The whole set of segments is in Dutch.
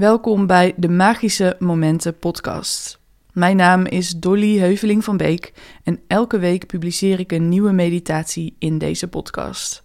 Welkom bij de Magische Momenten podcast. Mijn naam is Dolly Heuveling van Beek en elke week publiceer ik een nieuwe meditatie in deze podcast.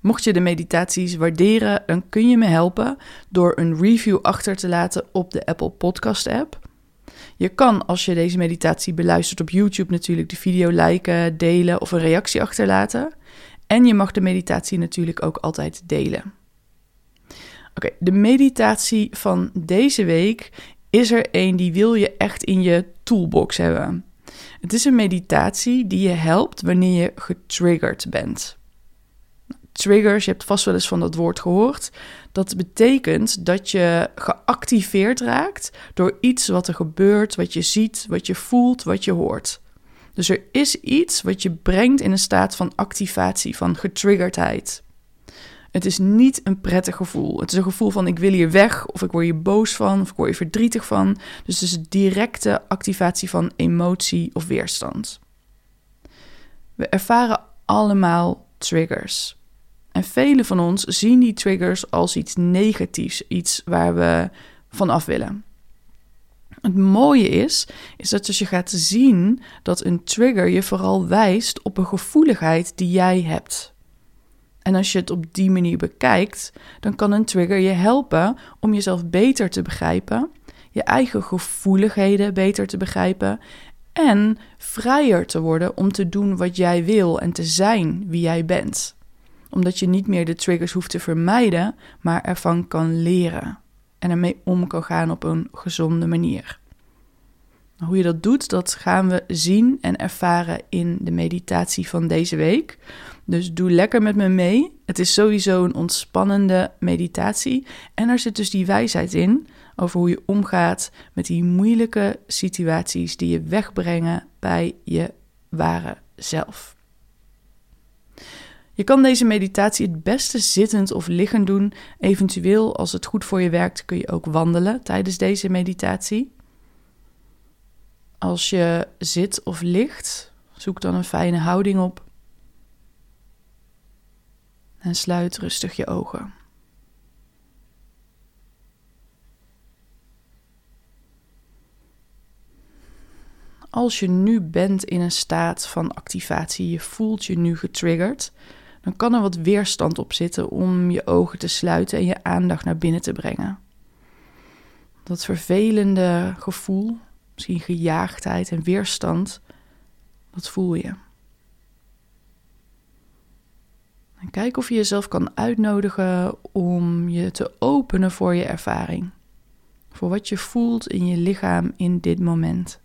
Mocht je de meditaties waarderen, dan kun je me helpen door een review achter te laten op de Apple Podcast app. Je kan als je deze meditatie beluistert op YouTube natuurlijk de video liken, delen of een reactie achterlaten. En je mag de meditatie natuurlijk ook altijd delen. De meditatie van deze week is er een die wil je echt in je toolbox hebben. Het is een meditatie die je helpt wanneer je getriggerd bent. Triggers, je hebt vast wel eens van dat woord gehoord. Dat betekent dat je geactiveerd raakt door iets wat er gebeurt, wat je ziet, wat je voelt, wat je hoort. Dus er is iets wat je brengt in een staat van activatie, van getriggerdheid. Het is niet een prettig gevoel. Het is een gevoel van ik wil hier weg, of ik word hier boos van, of ik word hier verdrietig van. Dus het is directe activatie van emotie of weerstand. We ervaren allemaal triggers. En velen van ons zien die triggers als iets negatiefs, iets waar we van af willen. Het mooie is, is dat als je gaat zien dat een trigger je vooral wijst op een gevoeligheid die jij hebt. En als je het op die manier bekijkt, dan kan een trigger je helpen om jezelf beter te begrijpen, je eigen gevoeligheden beter te begrijpen en vrijer te worden om te doen wat jij wil en te zijn wie jij bent. Omdat je niet meer de triggers hoeft te vermijden, maar ervan kan leren en ermee om kan gaan op een gezonde manier. Hoe je dat doet, dat gaan we zien en ervaren in de meditatie van deze week. Dus doe lekker met me mee. Het is sowieso een ontspannende meditatie. En er zit dus die wijsheid in over hoe je omgaat met die moeilijke situaties die je wegbrengen bij je ware zelf. Je kan deze meditatie het beste zittend of liggend doen. Eventueel, als het goed voor je werkt, kun je ook wandelen tijdens deze meditatie. Als je zit of ligt, zoek dan een fijne houding op. En sluit rustig je ogen. Als je nu bent in een staat van activatie, je voelt je nu getriggerd, dan kan er wat weerstand op zitten om je ogen te sluiten en je aandacht naar binnen te brengen. Dat vervelende gevoel, misschien gejaagdheid en weerstand, dat voel je. En kijk of je jezelf kan uitnodigen om je te openen voor je ervaring. Voor wat je voelt in je lichaam in dit moment.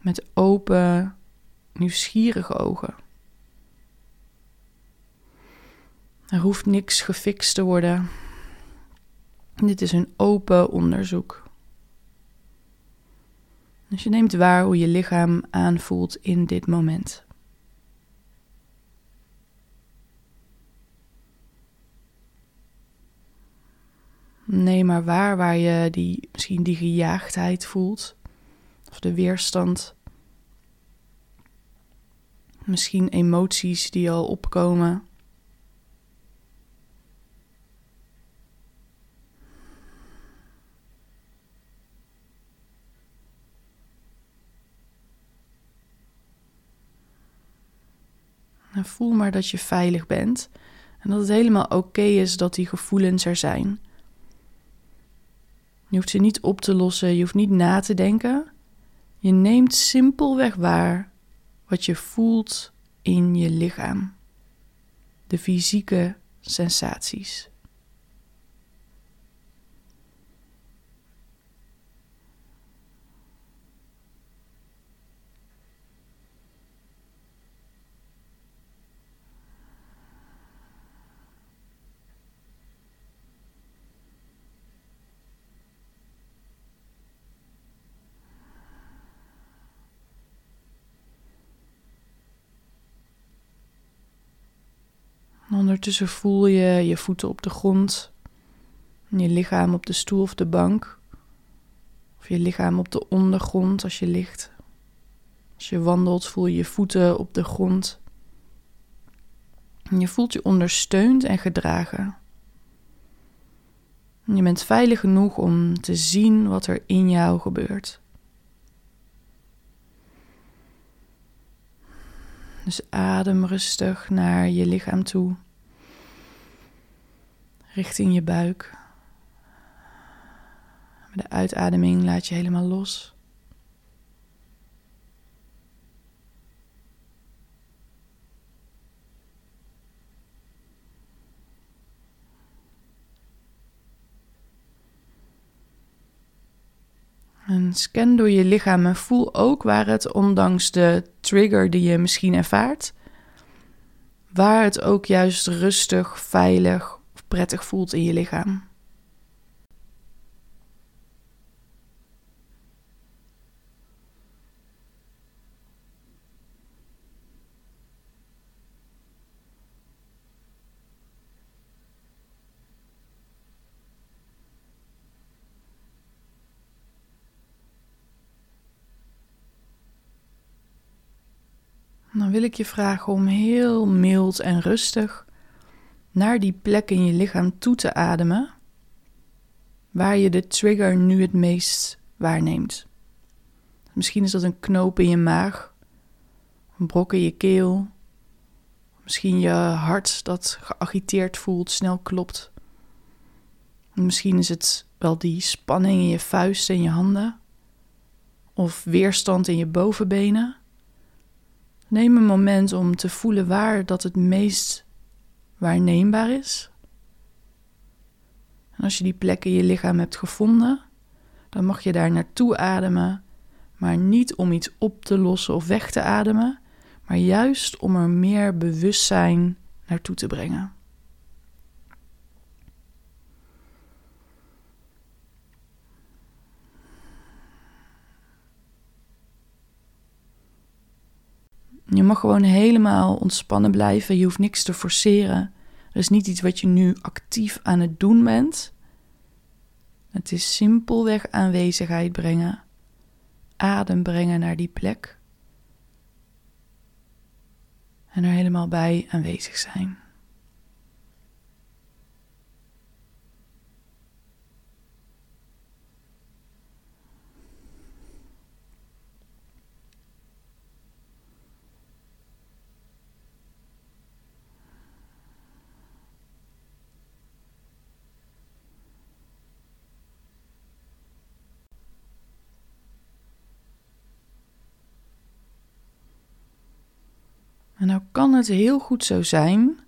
Met open, nieuwsgierige ogen. Er hoeft niks gefixt te worden. Dit is een open onderzoek. Dus je neemt waar hoe je lichaam aanvoelt in dit moment. Neem maar waar waar je die, misschien die gejaagdheid voelt. Of de weerstand. Misschien emoties die al opkomen. En voel maar dat je veilig bent en dat het helemaal oké is dat die gevoelens er zijn. Je hoeft ze niet op te lossen, je hoeft niet na te denken. Je neemt simpelweg waar wat je voelt in je lichaam. De fysieke sensaties. Ondertussen voel je je voeten op de grond, je lichaam op de stoel of de bank, of je lichaam op de ondergrond als je ligt. Als je wandelt voel je je voeten op de grond. En je voelt je ondersteund en gedragen. Je bent veilig genoeg om te zien wat er in jou gebeurt. Dus adem rustig naar je lichaam toe, richting je buik. Met de uitademing laat je helemaal los. En scan door je lichaam en voel ook waar het, ondanks de trigger die je misschien ervaart, waar het ook juist rustig, veilig prettig voelt in je lichaam. Dan wil ik je vragen om heel mild en rustig naar die plek in je lichaam toe te ademen waar je de trigger nu het meest waarneemt. Misschien is dat een knoop in je maag, een brok in je keel, misschien je hart dat geagiteerd voelt, snel klopt. Misschien is het wel die spanning in je vuisten en je handen, of weerstand in je bovenbenen. Neem een moment om te voelen waar dat het meest waarneembaar is. En als je die plek in je lichaam hebt gevonden, dan mag je daar naartoe ademen, maar niet om iets op te lossen of weg te ademen, maar juist om er meer bewustzijn naartoe te brengen. Je mag gewoon helemaal ontspannen blijven. Je hoeft niks te forceren. Er is niet iets wat je nu actief aan het doen bent. Het is simpelweg aanwezigheid brengen. Adem brengen naar die plek. En er helemaal bij aanwezig zijn. En nou kan het heel goed zo zijn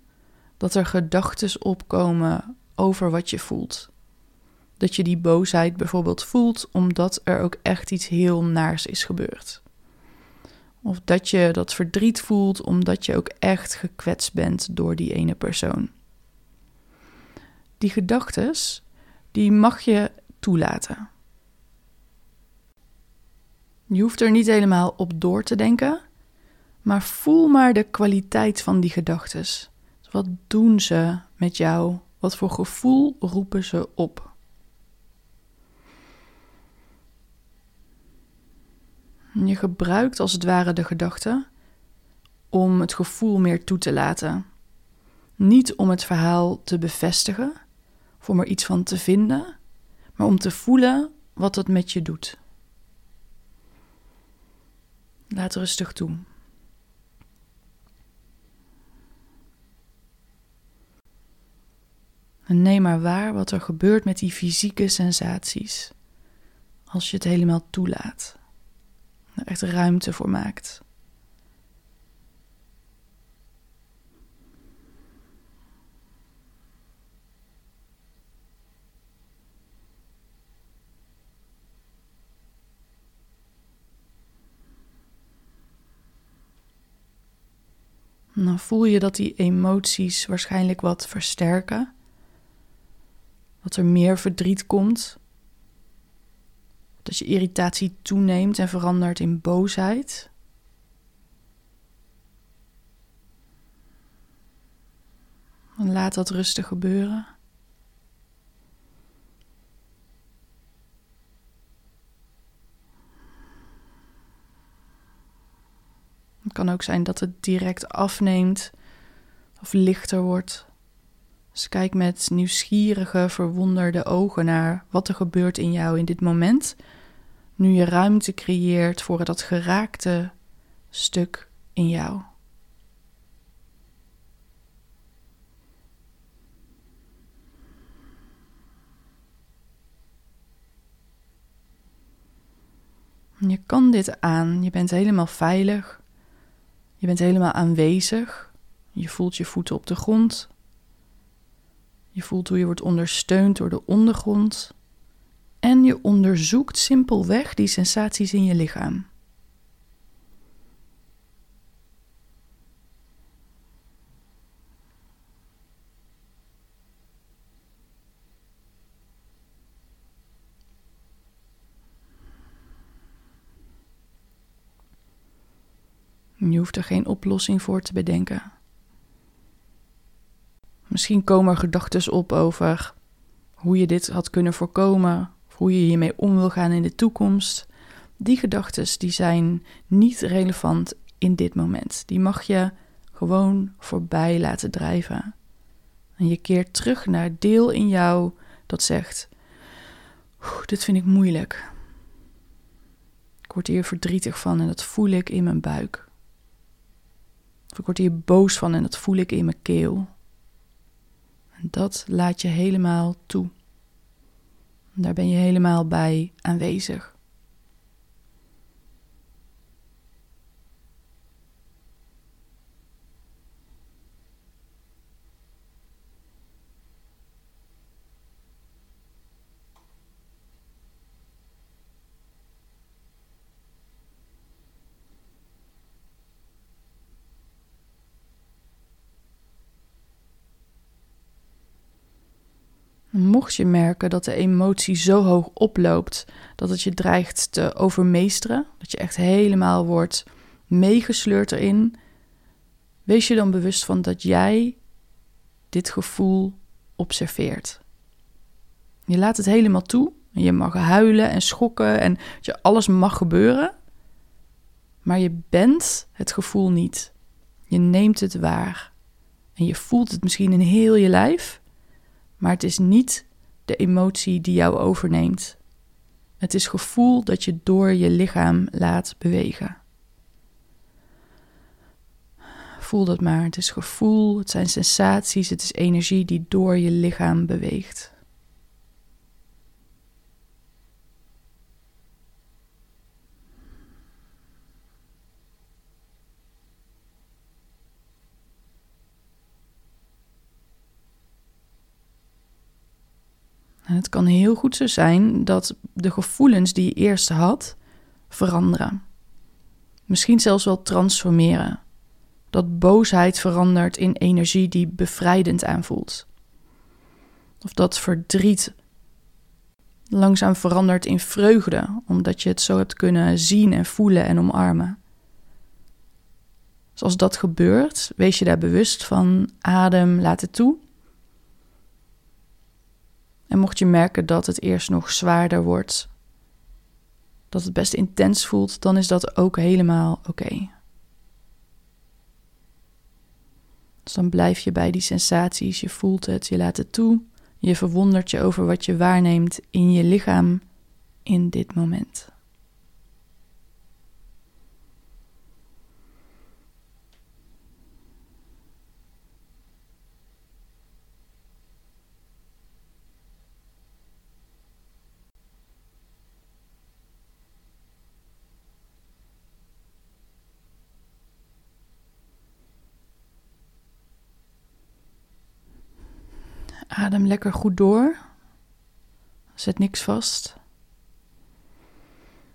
dat er gedachten opkomen over wat je voelt. Dat je die boosheid bijvoorbeeld voelt omdat er ook echt iets heel naars is gebeurd. Of dat je dat verdriet voelt omdat je ook echt gekwetst bent door die ene persoon. Die gedachten, die mag je toelaten. Je hoeft er niet helemaal op door te denken. Maar voel maar de kwaliteit van die gedachten. Wat doen ze met jou? Wat voor gevoel roepen ze op? Je gebruikt als het ware de gedachte om het gevoel meer toe te laten. Niet om het verhaal te bevestigen, of om er iets van te vinden, maar om te voelen wat het met je doet. Laat rustig toe. En neem maar waar wat er gebeurt met die fysieke sensaties. Als je het helemaal toelaat. Er echt ruimte voor maakt. dan voel je dat die emoties waarschijnlijk wat versterken dat er meer verdriet komt. Dat je irritatie toeneemt en verandert in boosheid. En laat dat rustig gebeuren. Het kan ook zijn dat het direct afneemt of lichter wordt Dus kijk met nieuwsgierige, verwonderde ogen naar wat er gebeurt in jou in dit moment. Nu je ruimte creëert voor dat geraakte stuk in jou. Je kan dit aan. Je bent helemaal veilig. Je bent helemaal aanwezig. Je voelt je voeten op de grond. Je voelt hoe je wordt ondersteund door de ondergrond. En je onderzoekt simpelweg die sensaties in je lichaam. Je hoeft er geen oplossing voor te bedenken. Misschien komen er gedachten op over hoe je dit had kunnen voorkomen, of hoe je hiermee om wil gaan in de toekomst. Die gedachten die zijn niet relevant in dit moment. Die mag je gewoon voorbij laten drijven. En je keert terug naar het deel in jou dat zegt: Dit vind ik moeilijk. Ik word hier verdrietig van en dat voel ik in mijn buik. Of ik word hier boos van en dat voel ik in mijn keel. Dat laat je helemaal toe. Daar ben je helemaal bij aanwezig. Mocht je merken dat de emotie zo hoog oploopt dat het je dreigt te overmeesteren, dat je echt helemaal wordt meegesleurd erin, wees je dan bewust van dat jij dit gevoel observeert. Je laat het helemaal toe. Je mag huilen en schokken en je alles mag gebeuren. Maar je bent het gevoel niet. Je neemt het waar. En je voelt het misschien in heel je lijf, maar het is niet de emotie die jou overneemt. Het is gevoel dat je door je lichaam laat bewegen. Voel dat maar. Het is gevoel, het zijn sensaties, het is energie die door je lichaam beweegt. Het kan heel goed zo zijn dat de gevoelens die je eerst had veranderen. Misschien zelfs wel transformeren. Dat boosheid verandert in energie die bevrijdend aanvoelt. Of dat verdriet langzaam verandert in vreugde, omdat je het zo hebt kunnen zien en voelen en omarmen. Dus als dat gebeurt, wees je daar bewust van adem, laat het toe en mocht je merken dat het eerst nog zwaarder wordt, dat het best intens voelt, dan is dat ook helemaal oké. Dus dan blijf je bij die sensaties, je voelt het, je laat het toe, je verwondert je over wat je waarneemt in je lichaam in dit moment. Adem lekker goed door. Zet niks vast.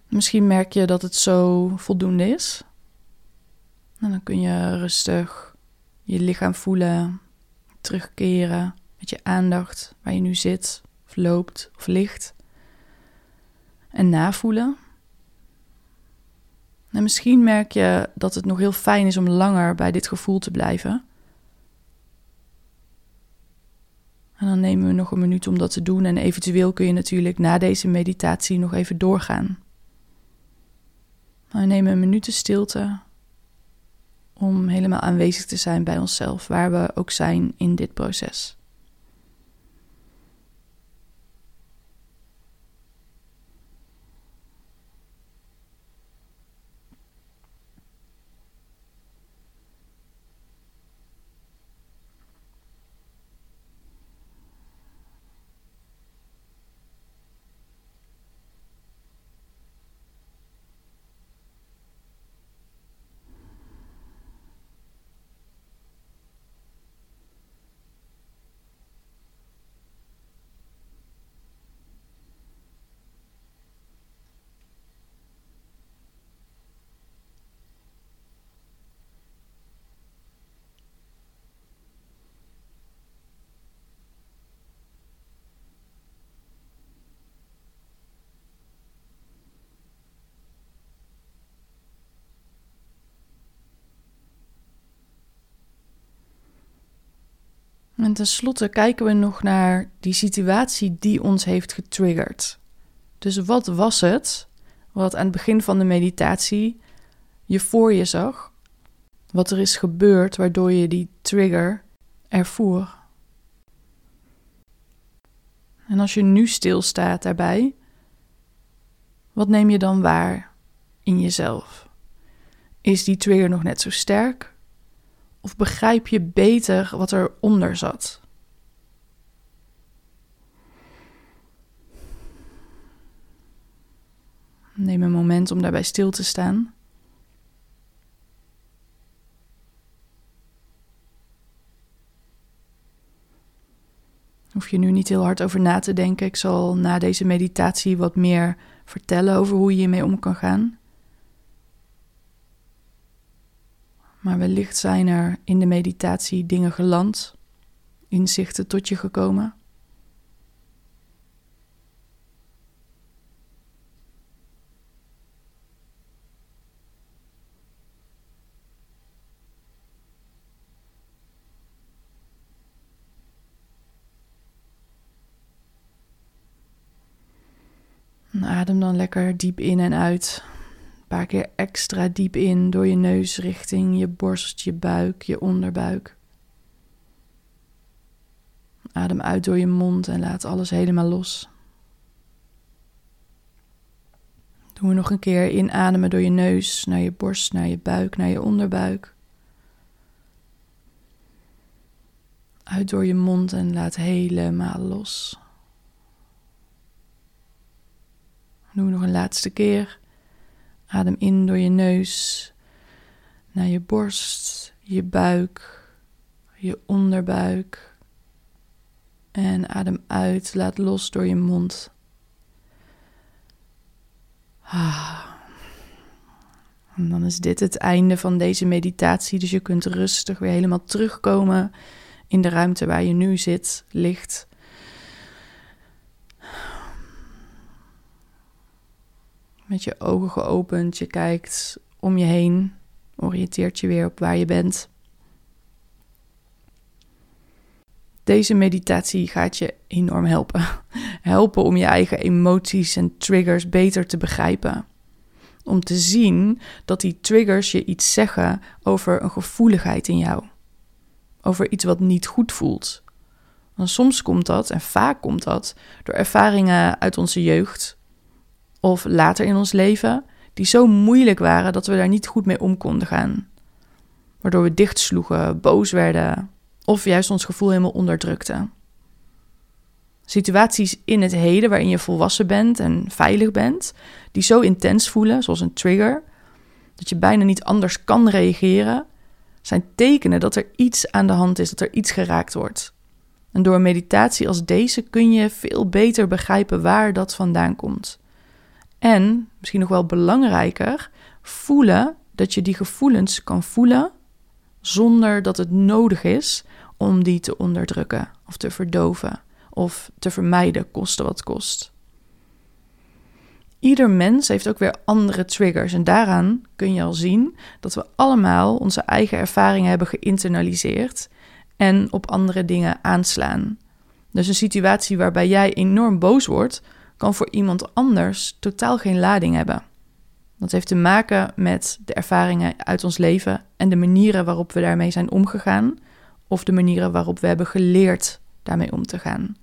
Misschien merk je dat het zo voldoende is. En dan kun je rustig je lichaam voelen, terugkeren met je aandacht waar je nu zit, of loopt of ligt. En navoelen. En misschien merk je dat het nog heel fijn is om langer bij dit gevoel te blijven. En dan nemen we nog een minuut om dat te doen. En eventueel kun je natuurlijk na deze meditatie nog even doorgaan. We nemen een minuut de stilte om helemaal aanwezig te zijn bij onszelf, waar we ook zijn in dit proces. En tenslotte kijken we nog naar die situatie die ons heeft getriggerd. Dus wat was het wat aan het begin van de meditatie je voor je zag? Wat er is gebeurd waardoor je die trigger ervoer? En als je nu stilstaat daarbij, wat neem je dan waar in jezelf? Is die trigger nog net zo sterk? Of begrijp je beter wat eronder zat? Neem een moment om daarbij stil te staan. Hoef je nu niet heel hard over na te denken. Ik zal na deze meditatie wat meer vertellen over hoe je hiermee om kan gaan. Maar wellicht zijn er in de meditatie dingen geland, inzichten tot je gekomen. Adem dan lekker diep in en uit. Een paar keer extra diep in door je neus richting je borst, je buik, je onderbuik. Adem uit door je mond en laat alles helemaal los. Doen we nog een keer inademen door je neus naar je borst, naar je buik, naar je onderbuik. Uit door je mond en laat helemaal los. Doen we nog een laatste keer. Adem in door je neus naar je borst, je buik, je onderbuik. En adem uit, laat los door je mond. Ah. En dan is dit het einde van deze meditatie. Dus je kunt rustig weer helemaal terugkomen in de ruimte waar je nu zit, ligt. Met je ogen geopend. Je kijkt om je heen, oriënteert je weer op waar je bent. Deze meditatie gaat je enorm helpen. Helpen om je eigen emoties en triggers beter te begrijpen. Om te zien dat die triggers je iets zeggen over een gevoeligheid in jou. Over iets wat niet goed voelt. Want soms komt dat, en vaak komt dat, door ervaringen uit onze jeugd, of later in ons leven, die zo moeilijk waren dat we daar niet goed mee om konden gaan. Waardoor we dichtsloegen, boos werden of juist ons gevoel helemaal onderdrukten. Situaties in het heden waarin je volwassen bent en veilig bent, die zo intens voelen, zoals een trigger, dat je bijna niet anders kan reageren, zijn tekenen dat er iets aan de hand is, dat er iets geraakt wordt. En door een meditatie als deze kun je veel beter begrijpen waar dat vandaan komt. En, misschien nog wel belangrijker, voelen dat je die gevoelens kan voelen zonder dat het nodig is om die te onderdrukken of te verdoven of te vermijden, koste wat kost. Ieder mens heeft ook weer andere triggers en daaraan kun je al zien dat we allemaal onze eigen ervaringen hebben geïnternaliseerd en op andere dingen aanslaan. Dus een situatie waarbij jij enorm boos wordt, kan voor iemand anders totaal geen lading hebben. Dat heeft te maken met de ervaringen uit ons leven en de manieren waarop we daarmee zijn omgegaan, of de manieren waarop we hebben geleerd daarmee om te gaan.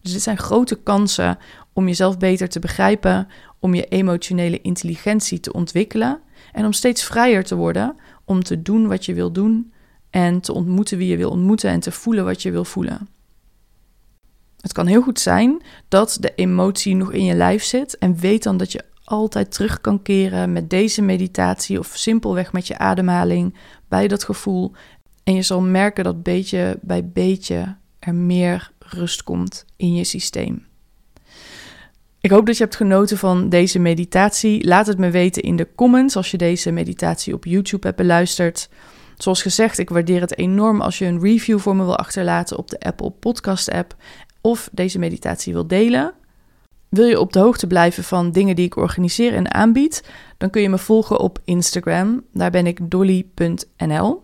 Dus dit zijn grote kansen om jezelf beter te begrijpen, om je emotionele intelligentie te ontwikkelen en om steeds vrijer te worden om te doen wat je wil doen en te ontmoeten wie je wil ontmoeten en te voelen wat je wil voelen. Het kan heel goed zijn dat de emotie nog in je lijf zit en weet dan dat je altijd terug kan keren met deze meditatie of simpelweg met je ademhaling bij dat gevoel. En je zal merken dat beetje bij beetje er meer rust komt in je systeem. Ik hoop dat je hebt genoten van deze meditatie. Laat het me weten in de comments als je deze meditatie op YouTube hebt beluisterd. Zoals gezegd, ik waardeer het enorm als je een review voor me wil achterlaten op de Apple Podcast app of deze meditatie wil delen. Wil je op de hoogte blijven van dingen die ik organiseer en aanbied, dan kun je me volgen op Instagram. Daar ben ik dolly.nl.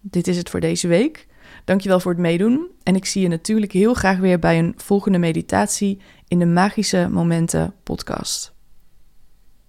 Dit is het voor deze week. Dankjewel voor het meedoen en ik zie je natuurlijk heel graag weer bij een volgende meditatie in de Magische Momenten podcast.